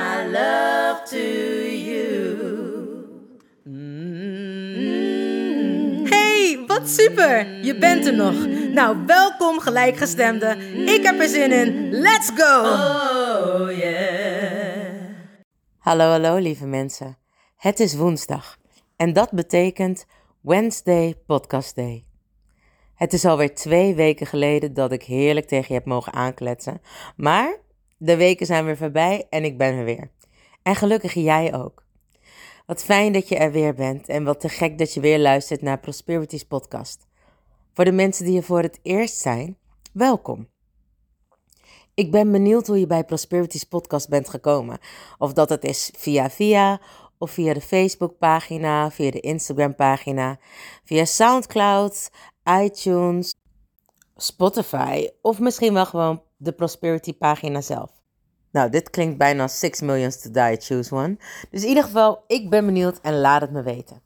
my love to you. Hey, wat super! Je bent er nog. Nou, welkom gelijkgestemde. Ik heb er zin in. Let's go! Oh yeah. Hallo, hallo lieve mensen. Het is woensdag en dat betekent Wednesday Podcast Day. Het is alweer twee weken geleden dat ik heerlijk tegen je heb mogen aankletsen. Maar de weken zijn weer voorbij en ik ben er weer. En gelukkig jij ook. Wat fijn dat je er weer bent en wat te gek dat je weer luistert naar Prosperities podcast. Voor de mensen die er voor het eerst zijn, welkom. Ik ben benieuwd hoe je bij Prosperities podcast bent gekomen. Of dat het is via via, of via de Facebookpagina, via de Instagram-pagina, via SoundCloud, iTunes, Spotify of misschien wel gewoon de Prosperity-pagina zelf. Nou, dit klinkt bijna 6 millions to die, choose one. Dus in ieder geval, ik ben benieuwd en laat het me weten.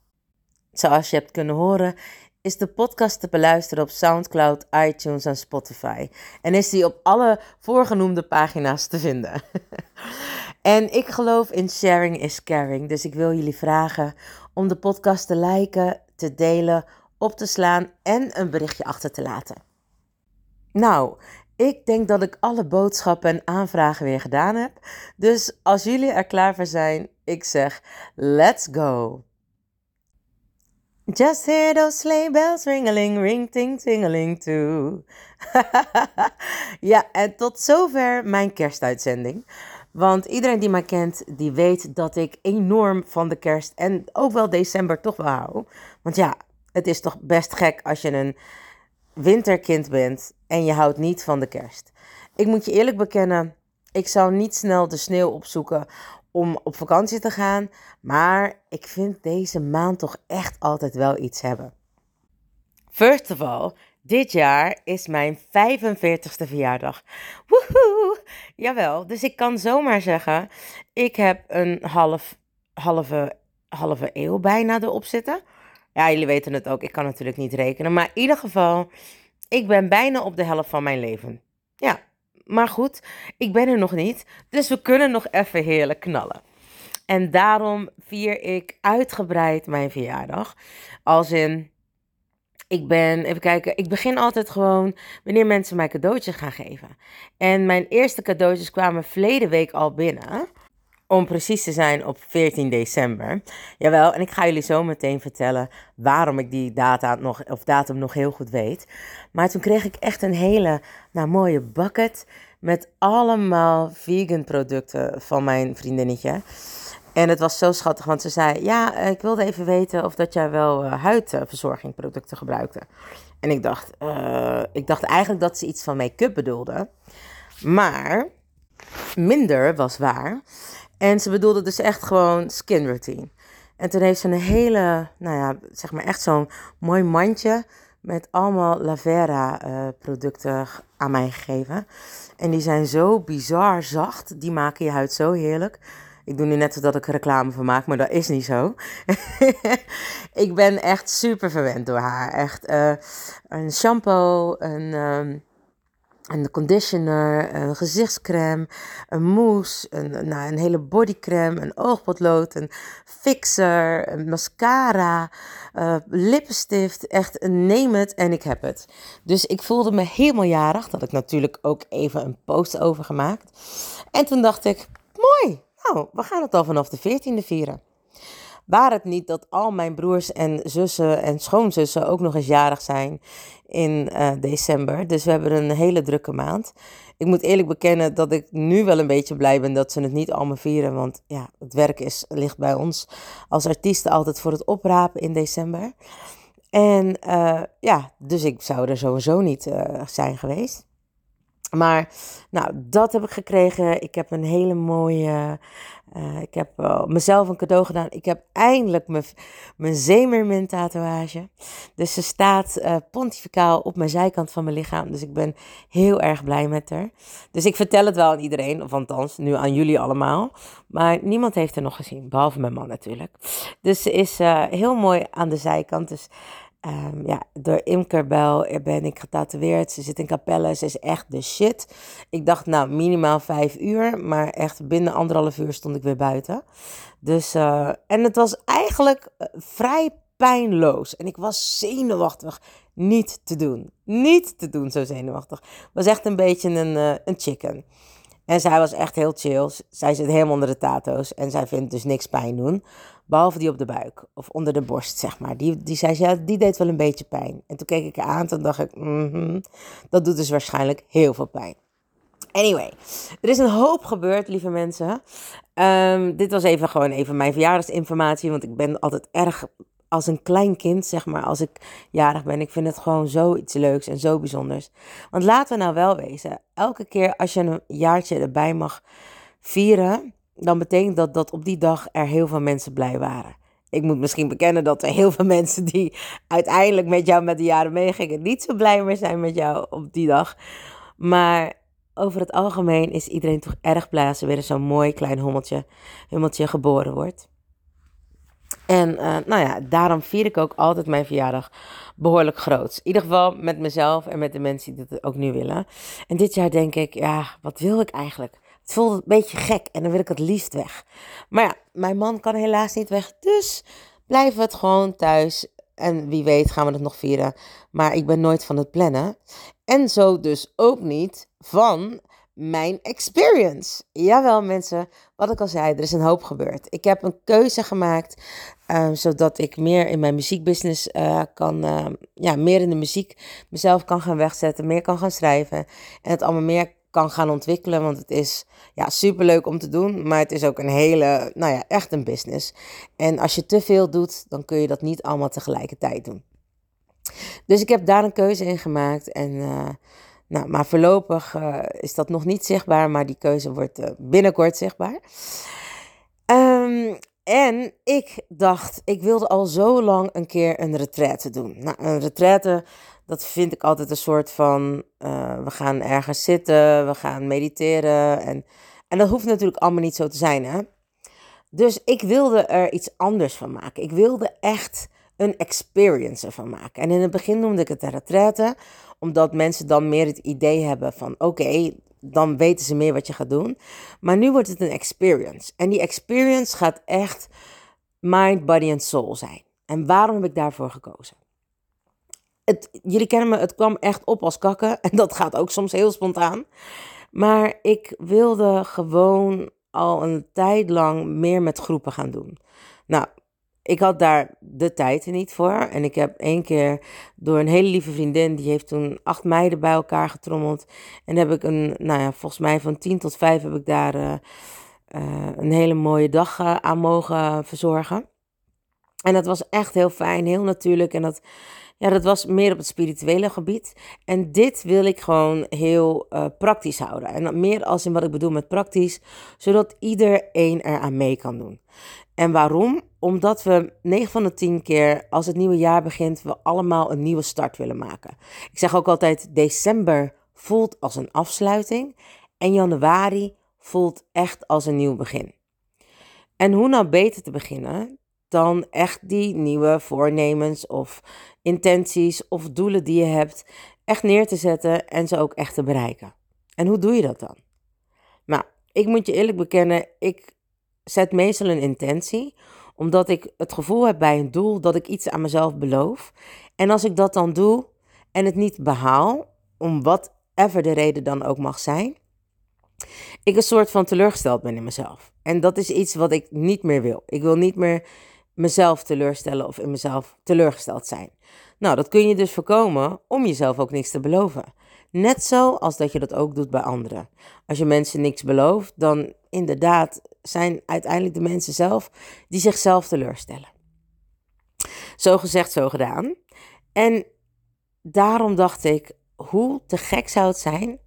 Zoals je hebt kunnen horen, is de podcast te beluisteren op SoundCloud, iTunes en Spotify. En is die op alle voorgenoemde pagina's te vinden. en ik geloof in sharing is caring. Dus ik wil jullie vragen om de podcast te liken, te delen, op te slaan en een berichtje achter te laten. Nou, ik denk dat ik alle boodschappen en aanvragen weer gedaan heb. Dus als jullie er klaar voor zijn, ik zeg let's go. Just hear those sleigh bells ringeling, ring ting tingeling too. ja, en tot zover mijn kerstuitzending. Want iedereen die mij kent, die weet dat ik enorm van de kerst en ook wel december toch wel hou. Want ja, het is toch best gek als je een winterkind bent en je houdt niet van de kerst. Ik moet je eerlijk bekennen, ik zou niet snel de sneeuw opzoeken om op vakantie te gaan, maar ik vind deze maand toch echt altijd wel iets hebben. First of all, dit jaar is mijn 45ste verjaardag. Woehoe! Jawel, dus ik kan zomaar zeggen, ik heb een half, halve, halve eeuw bijna erop zitten. Ja, jullie weten het ook, ik kan natuurlijk niet rekenen. Maar in ieder geval, ik ben bijna op de helft van mijn leven. Ja, maar goed, ik ben er nog niet. Dus we kunnen nog even heerlijk knallen. En daarom vier ik uitgebreid mijn verjaardag. Als in, ik ben, even kijken, ik begin altijd gewoon wanneer mensen mij cadeautjes gaan geven. En mijn eerste cadeautjes kwamen verleden week al binnen. Om precies te zijn op 14 december. Jawel, en ik ga jullie zo meteen vertellen waarom ik die data nog, of datum nog heel goed weet. Maar toen kreeg ik echt een hele nou, mooie bucket met allemaal vegan producten van mijn vriendinnetje. En het was zo schattig, want ze zei: Ja, ik wilde even weten of dat jij wel uh, huidverzorgingproducten gebruikte. En ik dacht, uh, ik dacht eigenlijk dat ze iets van make-up bedoelde. Maar minder was waar. En ze bedoelde dus echt gewoon skin routine. En toen heeft ze een hele, nou ja, zeg maar echt zo'n mooi mandje met allemaal Lavera uh, producten aan mij gegeven. En die zijn zo bizar zacht. Die maken je huid zo heerlijk. Ik doe nu net dat ik reclame van maak, maar dat is niet zo. ik ben echt super verwend door haar. Echt uh, een shampoo, een... Um, een conditioner, een gezichtscreme, een mousse, een, nou, een hele bodycreme, een oogpotlood, een fixer, een mascara, uh, lippenstift. Echt, neem het en ik heb het. Dus ik voelde me helemaal jarig. Dat ik natuurlijk ook even een post over gemaakt. En toen dacht ik, mooi, nou, we gaan het al vanaf de 14e vieren. Waar het niet dat al mijn broers en zussen en schoonzussen ook nog eens jarig zijn in uh, december. Dus we hebben een hele drukke maand. Ik moet eerlijk bekennen dat ik nu wel een beetje blij ben dat ze het niet allemaal vieren. Want ja, het werk is, ligt bij ons als artiesten altijd voor het oprapen in december. En uh, ja, dus ik zou er sowieso niet uh, zijn geweest. Maar nou, dat heb ik gekregen. Ik heb een hele mooie. Uh, ik heb uh, mezelf een cadeau gedaan. Ik heb eindelijk mijn, mijn zeemermin tatoeage. Dus ze staat uh, pontificaal op mijn zijkant van mijn lichaam. Dus ik ben heel erg blij met haar. Dus ik vertel het wel aan iedereen. Of althans, nu aan jullie allemaal. Maar niemand heeft er nog gezien. Behalve mijn man natuurlijk. Dus ze is heel mooi aan de zijkant. Dus Um, ja, door Imkerbel ben ik getatoeëerd. Ze zit in Capelle. Ze is echt de shit. Ik dacht, nou, minimaal vijf uur. Maar echt binnen anderhalf uur stond ik weer buiten. Dus, uh, en het was eigenlijk uh, vrij pijnloos. En ik was zenuwachtig. Niet te doen. Niet te doen, zo zenuwachtig. was echt een beetje een, uh, een chicken. En zij was echt heel chill. Zij zit helemaal onder de tato's. En zij vindt dus niks pijn doen. Behalve die op de buik of onder de borst, zeg maar. Die, die zei, ja, die deed wel een beetje pijn. En toen keek ik haar aan en dacht ik, mm dat doet dus waarschijnlijk heel veel pijn. Anyway, er is een hoop gebeurd, lieve mensen. Um, dit was even gewoon even mijn verjaardagsinformatie, want ik ben altijd erg als een klein kind, zeg maar, als ik jarig ben. Ik vind het gewoon zoiets leuks en zo bijzonders. Want laten we nou wel wezen, elke keer als je een jaartje erbij mag vieren, dan betekent dat dat op die dag er heel veel mensen blij waren. Ik moet misschien bekennen dat er heel veel mensen die uiteindelijk met jou met de jaren meegingen, niet zo blij meer zijn met jou op die dag. Maar over het algemeen is iedereen toch erg blij als er weer zo'n mooi klein hummeltje, hummeltje geboren wordt. En uh, nou ja, daarom vier ik ook altijd mijn verjaardag behoorlijk groot. In ieder geval met mezelf en met de mensen die dat ook nu willen. En dit jaar denk ik, ja, wat wil ik eigenlijk? Het voelt een beetje gek en dan wil ik het liefst weg. Maar ja, mijn man kan helaas niet weg. Dus blijven we het gewoon thuis. En wie weet gaan we het nog vieren. Maar ik ben nooit van het plannen. En zo dus ook niet van mijn experience. Jawel, mensen, wat ik al zei, er is een hoop gebeurd. Ik heb een keuze gemaakt, uh, zodat ik meer in mijn muziekbusiness uh, kan, uh, ja, meer in de muziek mezelf kan gaan wegzetten, meer kan gaan schrijven en het allemaal meer kan gaan ontwikkelen. Want het is ja, superleuk om te doen, maar het is ook een hele, nou ja, echt een business. En als je te veel doet, dan kun je dat niet allemaal tegelijkertijd doen. Dus ik heb daar een keuze in gemaakt en... Uh, nou, maar voorlopig uh, is dat nog niet zichtbaar, maar die keuze wordt uh, binnenkort zichtbaar. Um, en ik dacht, ik wilde al zo lang een keer een retraite doen. Nou, een retraite, dat vind ik altijd een soort van, uh, we gaan ergens zitten, we gaan mediteren. En, en dat hoeft natuurlijk allemaal niet zo te zijn, hè. Dus ik wilde er iets anders van maken. Ik wilde echt een experience ervan maken. En in het begin noemde ik het een retraite, omdat mensen dan meer het idee hebben van, oké, dan weten ze meer wat je gaat doen. Maar nu wordt het een experience. En die experience gaat echt mind, body en soul zijn. En waarom heb ik daarvoor gekozen? Het, jullie kennen me, het kwam echt op als kakken. En dat gaat ook soms heel spontaan. Maar ik wilde gewoon al een tijd lang meer met groepen gaan doen. Nou, ik had daar de tijd niet voor. En ik heb één keer door een hele lieve vriendin, die heeft toen acht meiden bij elkaar getrommeld. En heb ik een, nou ja, volgens mij van tien tot vijf heb ik daar uh, uh, een hele mooie dag uh, aan mogen verzorgen. En dat was echt heel fijn, heel natuurlijk. En dat, ja, dat was meer op het spirituele gebied. En dit wil ik gewoon heel praktisch houden. En meer als in wat ik bedoel met praktisch, zodat iedereen eraan mee kan doen. En waarom? Omdat we 9 van de 10 keer, als het nieuwe jaar begint, we allemaal een nieuwe start willen maken. Ik zeg ook altijd, december voelt als een afsluiting en januari voelt echt als een nieuw begin. En hoe nou beter te beginnen dan echt die nieuwe voornemens of intenties of doelen die je hebt echt neer te zetten en ze ook echt te bereiken. En hoe doe je dat dan? Nou, ik moet je eerlijk bekennen, ik zet meestal een intentie, omdat ik het gevoel heb bij een doel dat ik iets aan mezelf beloof. En als ik dat dan doe en het niet behaal, om whatever de reden dan ook mag zijn, ik een soort van teleurgesteld ben in mezelf. En dat is iets wat ik niet meer wil. Ik wil niet meer mezelf teleurstellen of in mezelf teleurgesteld zijn. Nou, dat kun je dus voorkomen om jezelf ook niks te beloven. Net zo als dat je dat ook doet bij anderen. Als je mensen niks belooft, dan inderdaad zijn uiteindelijk de mensen zelf die zichzelf teleurstellen. Zo gezegd, zo gedaan. En daarom dacht ik, hoe te gek zou het zijn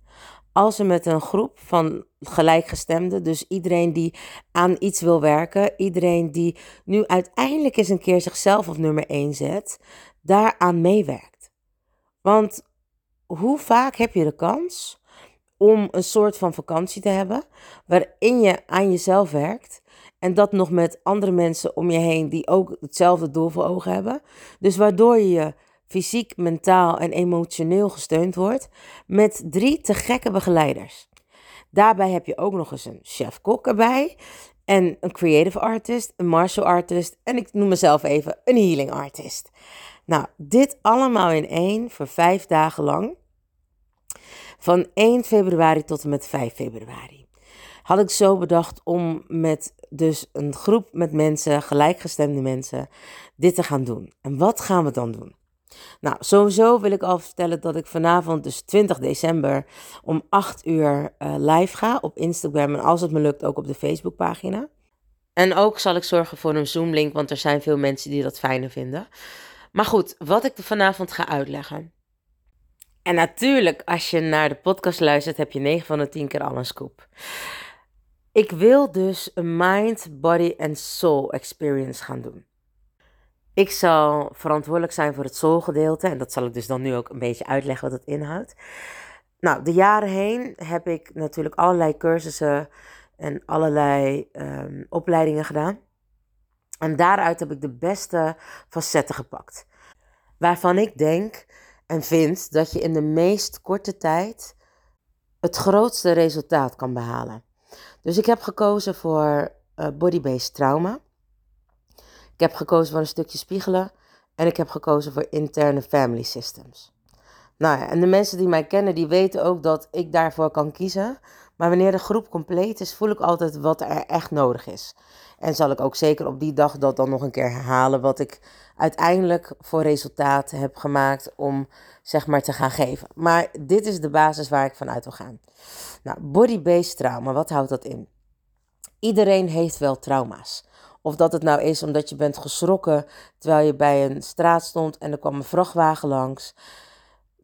als we met een groep van gelijkgestemden, dus iedereen die aan iets wil werken, iedereen die nu uiteindelijk eens een keer zichzelf op nummer 1 zet, daaraan meewerkt. Want hoe vaak heb je de kans om een soort van vakantie te hebben waarin je aan jezelf werkt en dat nog met andere mensen om je heen die ook hetzelfde doel voor ogen hebben. Dus waardoor je je fysiek, mentaal en emotioneel gesteund wordt met drie te gekke begeleiders. Daarbij heb je ook nog eens een chef-kok erbij en een creative artist, een martial artist en ik noem mezelf even een healing artist. Nou, dit allemaal in één voor vijf dagen lang. Van 1 februari tot en met 5 februari. Had ik zo bedacht om met dus een groep met mensen, gelijkgestemde mensen, dit te gaan doen. En wat gaan we dan doen? Nou, sowieso wil ik al vertellen dat ik vanavond, dus 20 december, om 8 uur uh, live ga op Instagram. En als het me lukt, ook op de Facebookpagina. En ook zal ik zorgen voor een Zoom-link, want er zijn veel mensen die dat fijner vinden. Maar goed, wat ik vanavond ga uitleggen. En natuurlijk, als je naar de podcast luistert, heb je 9 van de 10 keer al een scoop. Ik wil dus een mind, body en soul experience gaan doen. Ik zal verantwoordelijk zijn voor het soul gedeelte en dat zal ik dus dan nu ook een beetje uitleggen wat het inhoudt. Nou, de jaren heen heb ik natuurlijk allerlei cursussen en allerlei um, opleidingen gedaan. En daaruit heb ik de beste facetten gepakt. Waarvan ik denk en vind dat je in de meest korte tijd het grootste resultaat kan behalen. Dus ik heb gekozen voor uh, body-based trauma. Ik heb gekozen voor een stukje spiegelen. En ik heb gekozen voor interne family systems. Nou ja, en de mensen die mij kennen, die weten ook dat ik daarvoor kan kiezen. Maar wanneer de groep compleet is, voel ik altijd wat er echt nodig is. En zal ik ook zeker op die dag dat dan nog een keer herhalen wat ik uiteindelijk voor resultaat heb gemaakt om zeg maar te gaan geven. Maar dit is de basis waar ik vanuit wil gaan. Nou, body-based trauma, wat houdt dat in? Iedereen heeft wel trauma's. Of dat het nou is omdat je bent geschrokken terwijl je bij een straat stond en er kwam een vrachtwagen langs.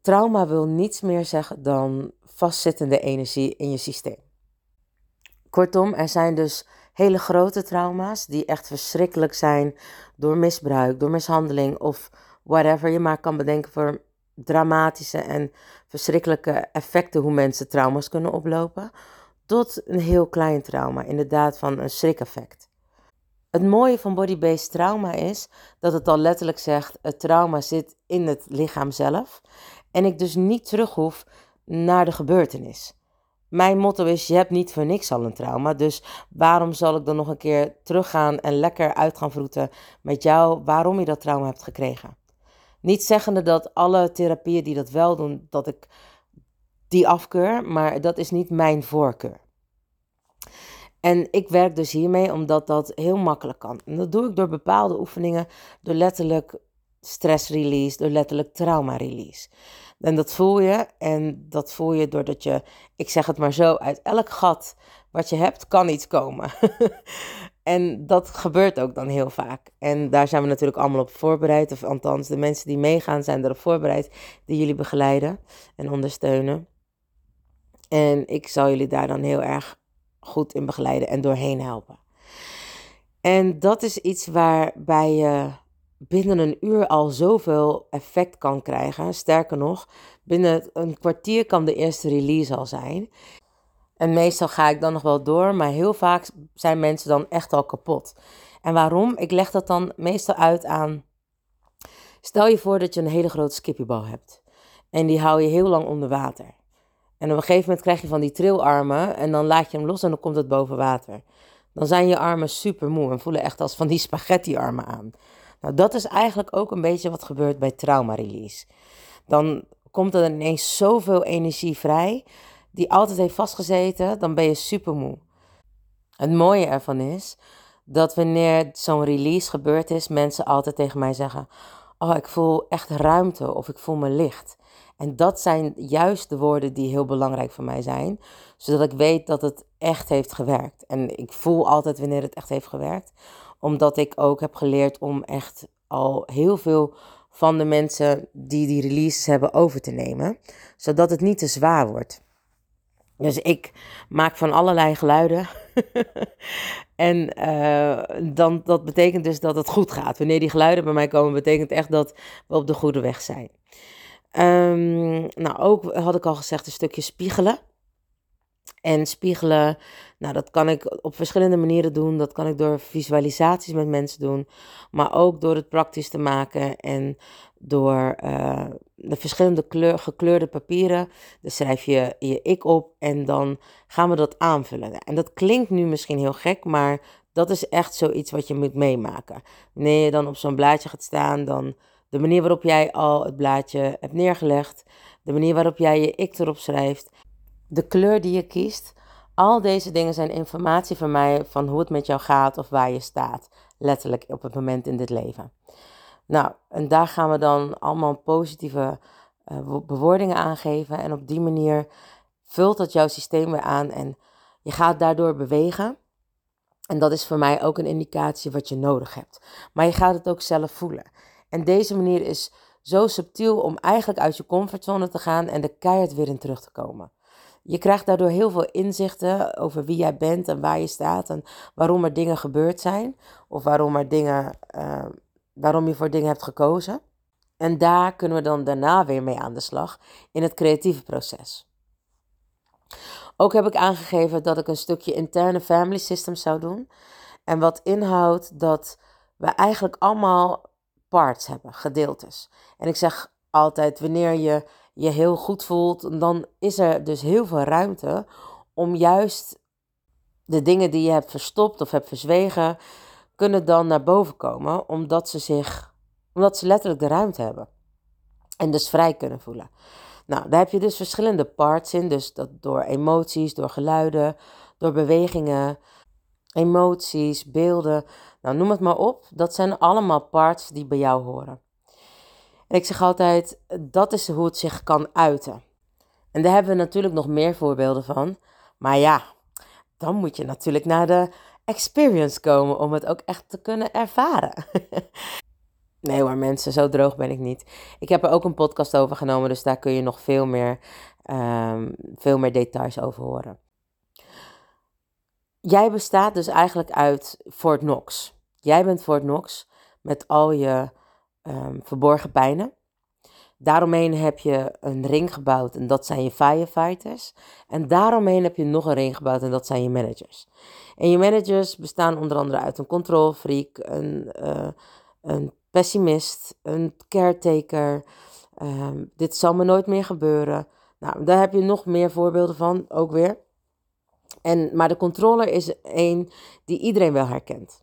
Trauma wil niets meer zeggen dan vastzittende energie in je systeem. Kortom, er zijn dus hele grote trauma's die echt verschrikkelijk zijn door misbruik, door mishandeling of whatever je maar kan bedenken voor dramatische en verschrikkelijke effecten hoe mensen trauma's kunnen oplopen, tot een heel klein trauma, inderdaad van een schrikeffect. Het mooie van body-based trauma is dat het al letterlijk zegt: het trauma zit in het lichaam zelf en ik dus niet terug hoef naar de gebeurtenis. Mijn motto is: je hebt niet voor niks al een trauma. Dus waarom zal ik dan nog een keer teruggaan en lekker uit gaan vroeten met jou waarom je dat trauma hebt gekregen? Niet zeggende dat alle therapieën die dat wel doen, dat ik die afkeur, maar dat is niet mijn voorkeur. En ik werk dus hiermee omdat dat heel makkelijk kan. En dat doe ik door bepaalde oefeningen, door letterlijk stress release, door letterlijk trauma release. En dat voel je. En dat voel je doordat je, ik zeg het maar zo, uit elk gat wat je hebt, kan iets komen. en dat gebeurt ook dan heel vaak. En daar zijn we natuurlijk allemaal op voorbereid. Of althans, de mensen die meegaan zijn erop voorbereid, die jullie begeleiden en ondersteunen. En ik zal jullie daar dan heel erg goed in begeleiden en doorheen helpen. En dat is iets waarbij je binnen een uur al zoveel effect kan krijgen. Sterker nog, binnen een kwartier kan de eerste release al zijn. En meestal ga ik dan nog wel door, maar heel vaak zijn mensen dan echt al kapot. En waarom? Ik leg dat dan meestal uit aan. Stel je voor dat je een hele grote skippiebal hebt. En die hou je heel lang onder water. En op een gegeven moment krijg je van die trilarmen en dan laat je hem los en dan komt het boven water. Dan zijn je armen super moe en voelen echt als van die spaghetti-armen aan. Nou, dat is eigenlijk ook een beetje wat gebeurt bij trauma release. Dan komt er ineens zoveel energie vrij, die altijd heeft vastgezeten, dan ben je super moe. Het mooie ervan is dat wanneer zo'n release gebeurd is, mensen altijd tegen mij zeggen: Oh, ik voel echt ruimte of ik voel me licht. En dat zijn juist de woorden die heel belangrijk voor mij zijn, zodat ik weet dat het echt heeft gewerkt. En ik voel altijd wanneer het echt heeft gewerkt, omdat ik ook heb geleerd om echt al heel veel van de mensen die die releases hebben over te nemen, zodat het niet te zwaar wordt. Dus ik maak van allerlei geluiden. en uh, dan, dat betekent dus dat het goed gaat. Wanneer die geluiden bij mij komen, betekent echt dat we op de goede weg zijn. Um, nou, ook had ik al gezegd, een stukje spiegelen. En spiegelen, nou, dat kan ik op verschillende manieren doen. Dat kan ik door visualisaties met mensen doen, maar ook door het praktisch te maken en door uh, de verschillende kleur, gekleurde papieren. Dan schrijf je je ik op en dan gaan we dat aanvullen. En dat klinkt nu misschien heel gek, maar dat is echt zoiets wat je moet meemaken. Wanneer je dan op zo'n blaadje gaat staan, dan de manier waarop jij al het blaadje hebt neergelegd, de manier waarop jij je ik erop schrijft, de kleur die je kiest. Al deze dingen zijn informatie van mij van hoe het met jou gaat of waar je staat. Letterlijk op het moment in dit leven. Nou, en daar gaan we dan allemaal positieve uh, bewoordingen aangeven. En op die manier vult dat jouw systeem weer aan en je gaat daardoor bewegen. En dat is voor mij ook een indicatie wat je nodig hebt. Maar je gaat het ook zelf voelen. En deze manier is zo subtiel om eigenlijk uit je comfortzone te gaan en de keihard weer in terug te komen. Je krijgt daardoor heel veel inzichten over wie jij bent en waar je staat en waarom er dingen gebeurd zijn of waarom, er dingen, uh, waarom je voor dingen hebt gekozen. En daar kunnen we dan daarna weer mee aan de slag in het creatieve proces. Ook heb ik aangegeven dat ik een stukje interne family system zou doen. En wat inhoudt dat we eigenlijk allemaal parts hebben, gedeeltes. En ik zeg altijd, wanneer je je heel goed voelt, dan is er dus heel veel ruimte om juist de dingen die je hebt verstopt of hebt verzwegen, kunnen dan naar boven komen, omdat ze zich, omdat ze letterlijk de ruimte hebben. En dus vrij kunnen voelen. Nou, daar heb je dus verschillende parts in. Dus dat door emoties, door geluiden, door bewegingen, emoties, beelden. Nou, noem het maar op. Dat zijn allemaal parts die bij jou horen. En ik zeg altijd, dat is hoe het zich kan uiten. En daar hebben we natuurlijk nog meer voorbeelden van. Maar ja, dan moet je natuurlijk naar de experience komen om het ook echt te kunnen ervaren. nee hoor mensen, zo droog ben ik niet. Ik heb er ook een podcast over genomen, dus daar kun je nog veel meer, um, veel meer details over horen. Jij bestaat dus eigenlijk uit Fort Knox. Jij bent Fort Knox met al je um, verborgen pijnen. Daaromheen heb je een ring gebouwd en dat zijn je firefighters. En daaromheen heb je nog een ring gebouwd en dat zijn je managers. En je managers bestaan onder andere uit een control freak, een, uh, een pessimist, een caretaker. Um, dit zal me nooit meer gebeuren. Nou, daar heb je nog meer voorbeelden van, ook weer. En, maar de controller is één die iedereen wel herkent.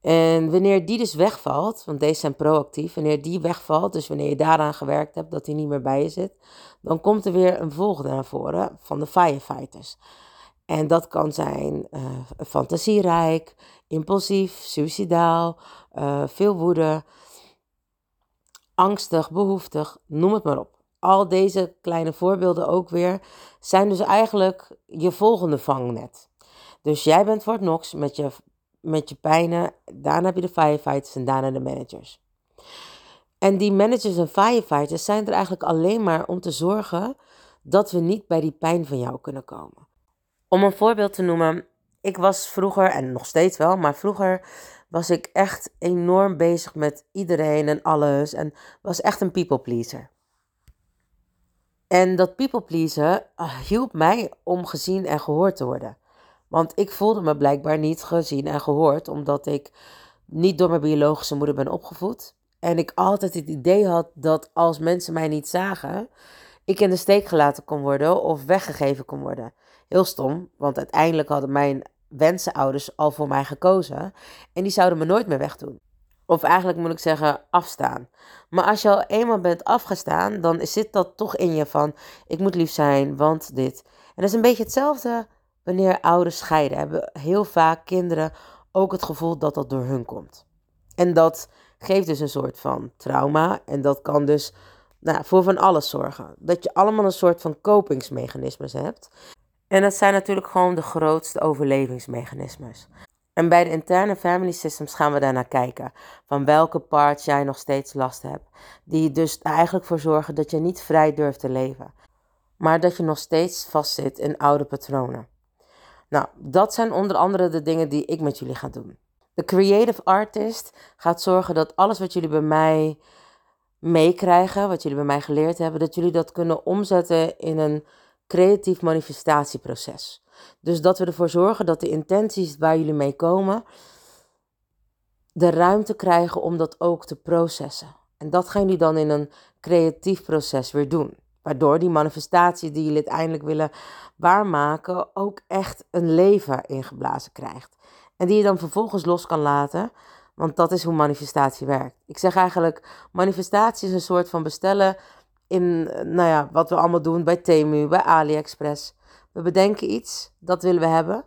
En wanneer die dus wegvalt, want deze zijn proactief, wanneer die wegvalt, dus wanneer je daaraan gewerkt hebt dat hij niet meer bij je zit, dan komt er weer een volgende naar voren van de firefighters. En dat kan zijn uh, fantasierijk, impulsief, suicidaal, uh, veel woede, angstig, behoeftig, noem het maar op. Al deze kleine voorbeelden ook weer zijn dus eigenlijk je volgende vangnet. Dus jij bent Fort Knox met je met je pijnen. Daarna heb je de firefighters en daarna de managers. En die managers en firefighters zijn er eigenlijk alleen maar om te zorgen dat we niet bij die pijn van jou kunnen komen. Om een voorbeeld te noemen, ik was vroeger, en nog steeds wel, maar vroeger was ik echt enorm bezig met iedereen en alles. En was echt een people pleaser. En dat people pleasen ah, hielp mij om gezien en gehoord te worden. Want ik voelde me blijkbaar niet gezien en gehoord, omdat ik niet door mijn biologische moeder ben opgevoed. En ik altijd het idee had dat als mensen mij niet zagen, ik in de steek gelaten kon worden of weggegeven kon worden. Heel stom, want uiteindelijk hadden mijn wensenouders al voor mij gekozen en die zouden me nooit meer wegdoen. Of eigenlijk moet ik zeggen, afstaan. Maar als je al eenmaal bent afgestaan, dan zit dat toch in je van: ik moet lief zijn, want dit. En dat is een beetje hetzelfde wanneer ouders scheiden, hebben heel vaak kinderen ook het gevoel dat dat door hun komt. En dat geeft dus een soort van trauma. En dat kan dus nou, voor van alles zorgen. Dat je allemaal een soort van kopingsmechanismes hebt. En dat zijn natuurlijk gewoon de grootste overlevingsmechanismes. En bij de interne family systems gaan we daarnaar kijken. Van welke parts jij nog steeds last hebt. Die dus eigenlijk voor zorgen dat je niet vrij durft te leven. Maar dat je nog steeds vastzit in oude patronen. Nou, dat zijn onder andere de dingen die ik met jullie ga doen. De creative artist gaat zorgen dat alles wat jullie bij mij meekrijgen, wat jullie bij mij geleerd hebben, dat jullie dat kunnen omzetten in een creatief manifestatieproces. Dus dat we ervoor zorgen dat de intenties waar jullie mee komen, de ruimte krijgen om dat ook te processen. En dat gaan jullie dan in een creatief proces weer doen. Waardoor die manifestatie die jullie uiteindelijk willen waarmaken ook echt een leven ingeblazen krijgt. En die je dan vervolgens los kan laten, want dat is hoe manifestatie werkt. Ik zeg eigenlijk, manifestatie is een soort van bestellen in, nou ja, wat we allemaal doen bij Temu, bij AliExpress. We bedenken iets, dat willen we hebben.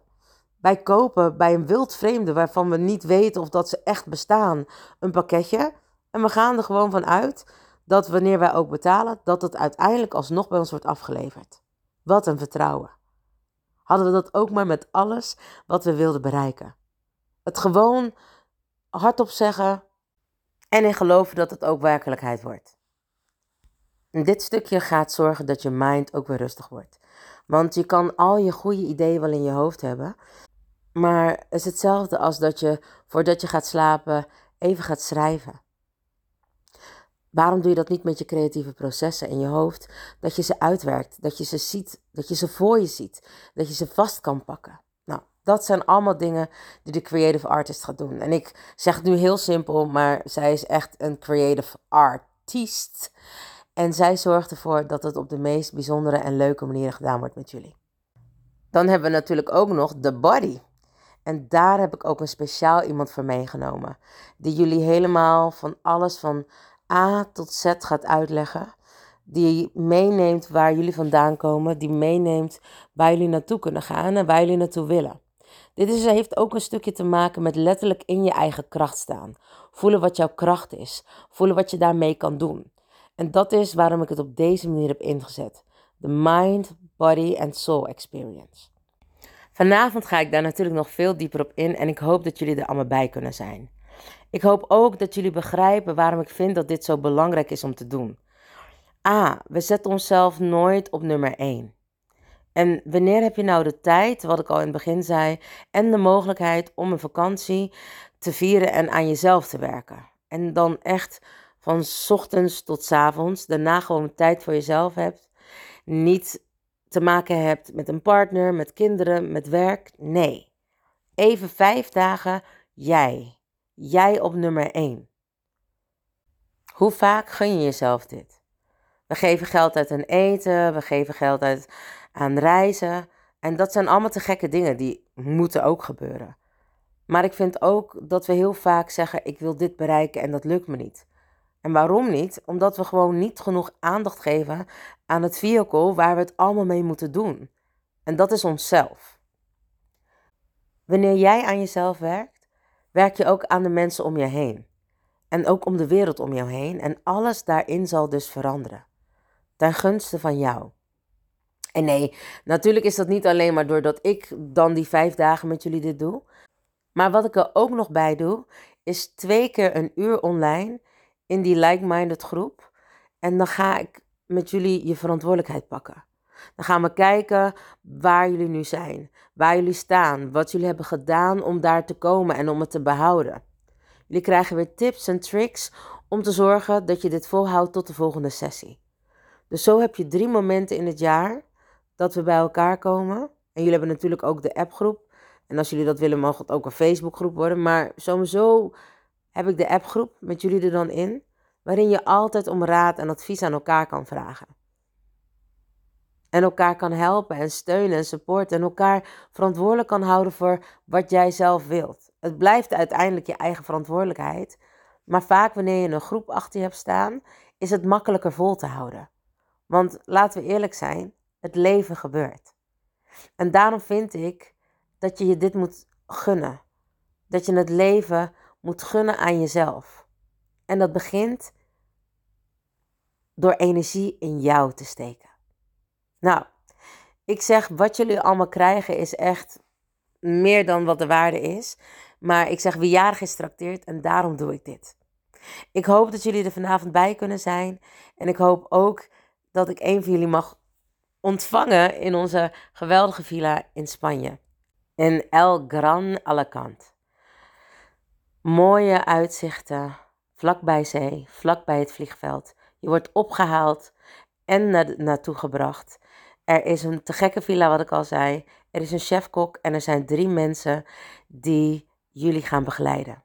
Wij kopen bij een wild vreemde waarvan we niet weten of dat ze echt bestaan, een pakketje. En we gaan er gewoon van uit dat wanneer wij ook betalen, dat het uiteindelijk alsnog bij ons wordt afgeleverd. Wat een vertrouwen. Hadden we dat ook maar met alles wat we wilden bereiken. Het gewoon hardop zeggen en in geloven dat het ook werkelijkheid wordt. Dit stukje gaat zorgen dat je mind ook weer rustig wordt. Want je kan al je goede ideeën wel in je hoofd hebben. Maar het is hetzelfde als dat je voordat je gaat slapen even gaat schrijven. Waarom doe je dat niet met je creatieve processen in je hoofd? Dat je ze uitwerkt, dat je ze ziet, dat je ze voor je ziet, dat je ze vast kan pakken. Nou, dat zijn allemaal dingen die de creative artist gaat doen. En ik zeg het nu heel simpel, maar zij is echt een creative artist. En zij zorgt ervoor dat het op de meest bijzondere en leuke manieren gedaan wordt met jullie. Dan hebben we natuurlijk ook nog de body. En daar heb ik ook een speciaal iemand voor meegenomen. Die jullie helemaal van alles van A tot Z gaat uitleggen. Die meeneemt waar jullie vandaan komen. Die meeneemt waar jullie naartoe kunnen gaan en waar jullie naartoe willen. Dit is, heeft ook een stukje te maken met letterlijk in je eigen kracht staan. Voelen wat jouw kracht is. Voelen wat je daarmee kan doen. En dat is waarom ik het op deze manier heb ingezet. De Mind, Body and Soul Experience. Vanavond ga ik daar natuurlijk nog veel dieper op in en ik hoop dat jullie er allemaal bij kunnen zijn. Ik hoop ook dat jullie begrijpen waarom ik vind dat dit zo belangrijk is om te doen. A. We zetten onszelf nooit op nummer 1. En wanneer heb je nou de tijd, wat ik al in het begin zei, en de mogelijkheid om een vakantie te vieren en aan jezelf te werken? En dan echt van ochtends tot avonds, daarna gewoon tijd voor jezelf hebt. Niet te maken hebt met een partner, met kinderen, met werk. Nee. Even vijf dagen jij. Jij op nummer één. Hoe vaak gun je jezelf dit? We geven geld uit aan eten, we geven geld uit aan reizen. En dat zijn allemaal te gekke dingen die moeten ook gebeuren. Maar ik vind ook dat we heel vaak zeggen: ik wil dit bereiken en dat lukt me niet. En waarom niet? Omdat we gewoon niet genoeg aandacht geven aan het vehicle waar we het allemaal mee moeten doen. En dat is onszelf. Wanneer jij aan jezelf werkt, werk je ook aan de mensen om je heen. En ook om de wereld om jou heen. En alles daarin zal dus veranderen. Ten gunste van jou. En nee, natuurlijk is dat niet alleen maar doordat ik dan die vijf dagen met jullie dit doe. Maar wat ik er ook nog bij doe, is twee keer een uur online in die like-minded groep. En dan ga ik met jullie je verantwoordelijkheid pakken. Dan gaan we kijken waar jullie nu zijn, waar jullie staan, wat jullie hebben gedaan om daar te komen en om het te behouden. Jullie krijgen weer tips en tricks om te zorgen dat je dit volhoudt tot de volgende sessie. Dus zo heb je drie momenten in het jaar dat we bij elkaar komen. En jullie hebben natuurlijk ook de appgroep. En als jullie dat willen, mag het ook een Facebookgroep worden. Maar sowieso heb ik de appgroep met jullie er dan in, waarin je altijd om raad en advies aan elkaar kan vragen. En elkaar kan helpen en steunen en supporten en elkaar verantwoordelijk kan houden voor wat jij zelf wilt. Het blijft uiteindelijk je eigen verantwoordelijkheid, maar vaak wanneer je een groep achter je hebt staan, is het makkelijker vol te houden. Want laten we eerlijk zijn, het leven gebeurt. En daarom vind ik dat je je dit moet gunnen dat je het leven moet gunnen aan jezelf. En dat begint door energie in jou te steken. Nou, ik zeg wat jullie allemaal krijgen is echt meer dan wat de waarde is. Maar ik zeg wie jarig is en daarom doe ik dit. Ik hoop dat jullie er vanavond bij kunnen zijn. En ik hoop ook dat ik een van jullie mag ontvangen in onze geweldige villa in Spanje. In El Gran Alacant. Mooie uitzichten, vlakbij zee, vlakbij het vliegveld. Je wordt opgehaald en naar, naartoe gebracht. Er is een te gekke villa, wat ik al zei. Er is een chefkok en er zijn drie mensen die jullie gaan begeleiden.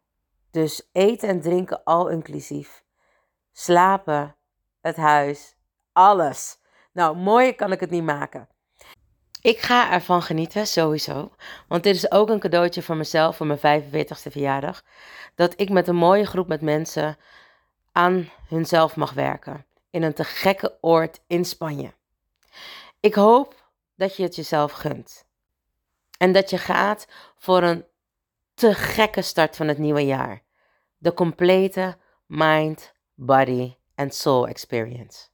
Dus eten en drinken al inclusief. Slapen, het huis, alles. Nou, mooier kan ik het niet maken. Ik ga ervan genieten, sowieso. Want dit is ook een cadeautje voor mezelf voor mijn 45ste verjaardag. Dat ik met een mooie groep met mensen aan hunzelf mag werken. In een te gekke oord in Spanje. Ik hoop dat je het jezelf gunt. En dat je gaat voor een te gekke start van het nieuwe jaar. De complete mind, body en soul experience.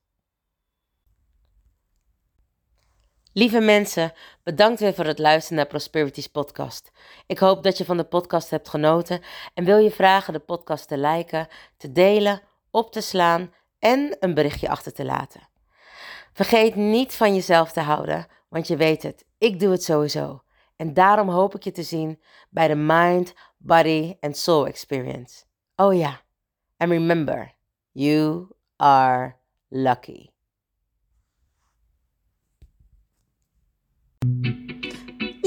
Lieve mensen, bedankt weer voor het luisteren naar Prosperities podcast. Ik hoop dat je van de podcast hebt genoten en wil je vragen de podcast te liken, te delen, op te slaan en een berichtje achter te laten. Vergeet niet van jezelf te houden, want je weet het, ik doe het sowieso. En daarom hoop ik je te zien bij de Mind, Body and Soul Experience. Oh ja, and remember, you are lucky. Thank you.